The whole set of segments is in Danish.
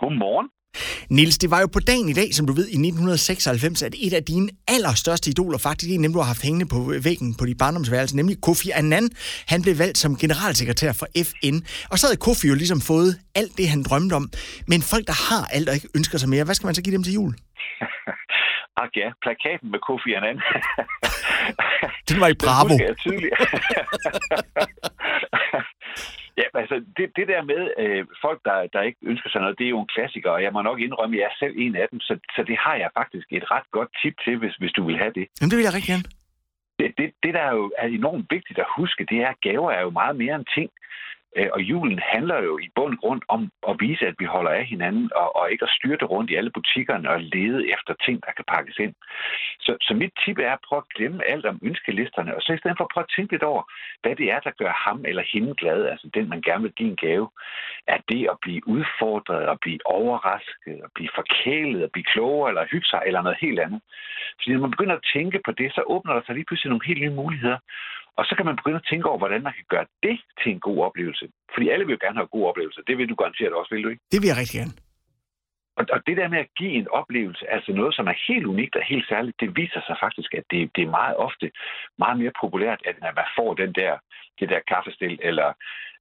Godmorgen. Nils, det var jo på dagen i dag, som du ved, i 1996, at et af dine allerstørste idoler, faktisk en du har haft hængende på væggen på dit barndomsværelse, nemlig Kofi Annan, han blev valgt som generalsekretær for FN. Og så havde Kofi jo ligesom fået alt det, han drømte om. Men folk, der har alt og ikke ønsker sig mere, hvad skal man så give dem til jul? Ak ja, plakaten med Kofi Annan. Den var i Bravo. Det er tydeligt. altså det, det der med øh, folk, der, der ikke ønsker sig noget, det er jo en klassiker, og jeg må nok indrømme, at jeg er selv en af dem, så, så det har jeg faktisk et ret godt tip til, hvis, hvis du vil have det. Jamen, det vil jeg rigtig gerne. Det, det, det, der er jo er enormt vigtigt at huske, det er, at gaver er jo meget mere end ting. Øh, og julen handler jo i bund og grund om at vise, at vi holder af hinanden, og, og ikke at styrte rundt i alle butikkerne og lede efter ting, der kan pakkes ind. Så, så mit tip er at prøve at glemme alt om ønskelisterne, og så i stedet for at prøve at tænke lidt over, hvad det er, der gør ham eller hende glad, altså den, man gerne vil give en gave. Er det at blive udfordret, at blive overrasket, at blive forkælet, at blive klogere, eller hygge sig, eller noget helt andet. Fordi når man begynder at tænke på det, så åbner der sig lige pludselig nogle helt nye muligheder. Og så kan man begynde at tænke over, hvordan man kan gøre det til en god oplevelse. Fordi alle vil jo gerne have gode oplevelser. Det vil du garanteret også, vil du ikke? Det vil jeg rigtig gerne. Og, og det der med at give en oplevelse, altså noget, som er helt unikt og helt særligt, det viser sig faktisk, at det, det er meget ofte meget mere populært, at man får den der, det der kaffestil eller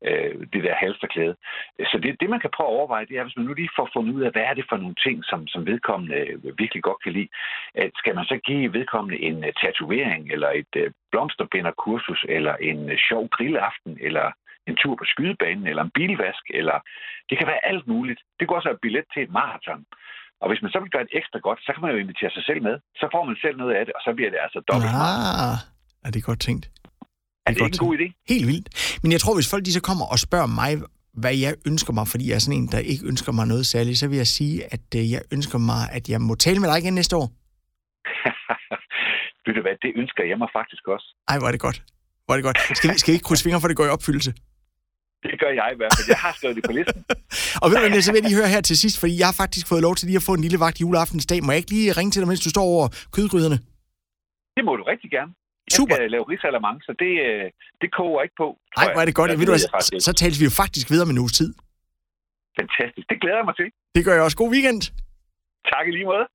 øh, det der halsterklæde. Så det, det, man kan prøve at overveje, det er, hvis man nu lige får fundet ud af, hvad er det for nogle ting, som, som vedkommende virkelig godt kan lide. At skal man så give vedkommende en tatovering, eller et øh, blomsterbinderkursus, eller en øh, sjov grillaften, eller en tur på skydebanen, eller en bilvask, eller det kan være alt muligt. Det kunne også være billet til et maraton. Og hvis man så vil gøre det ekstra godt, så kan man jo invitere sig selv med. Så får man selv noget af det, og så bliver det altså dobbelt ah, er det godt tænkt. Er det, det ikke en god idé? Helt vildt. Men jeg tror, hvis folk de så kommer og spørger mig, hvad jeg ønsker mig, fordi jeg er sådan en, der ikke ønsker mig noget særligt, så vil jeg sige, at øh, jeg ønsker mig, at jeg må tale med dig igen næste år. Ved du hvad, det ønsker jeg mig faktisk også. Ej, hvor er det godt. Hvor er det godt. Skal vi, skal vi ikke krydse fingre, for det går i opfyldelse? Det gør jeg i hvert fald. Jeg har skrevet det på listen. og ved du hvad, så vil jeg lige høre her til sidst, fordi jeg har faktisk fået lov til lige at få en lille vagt juleaftensdag. Må jeg ikke lige ringe til dig, mens du står over kødgryderne? Det må du rigtig gerne. Jeg Super. skal lave risalamang, så det, øh, det koger ikke på. Nej, hvor er det godt. Ved du, så, så tales vi jo faktisk videre med en uges tid. Fantastisk. Det glæder jeg mig til. Det gør jeg også. God weekend. Tak i lige måde.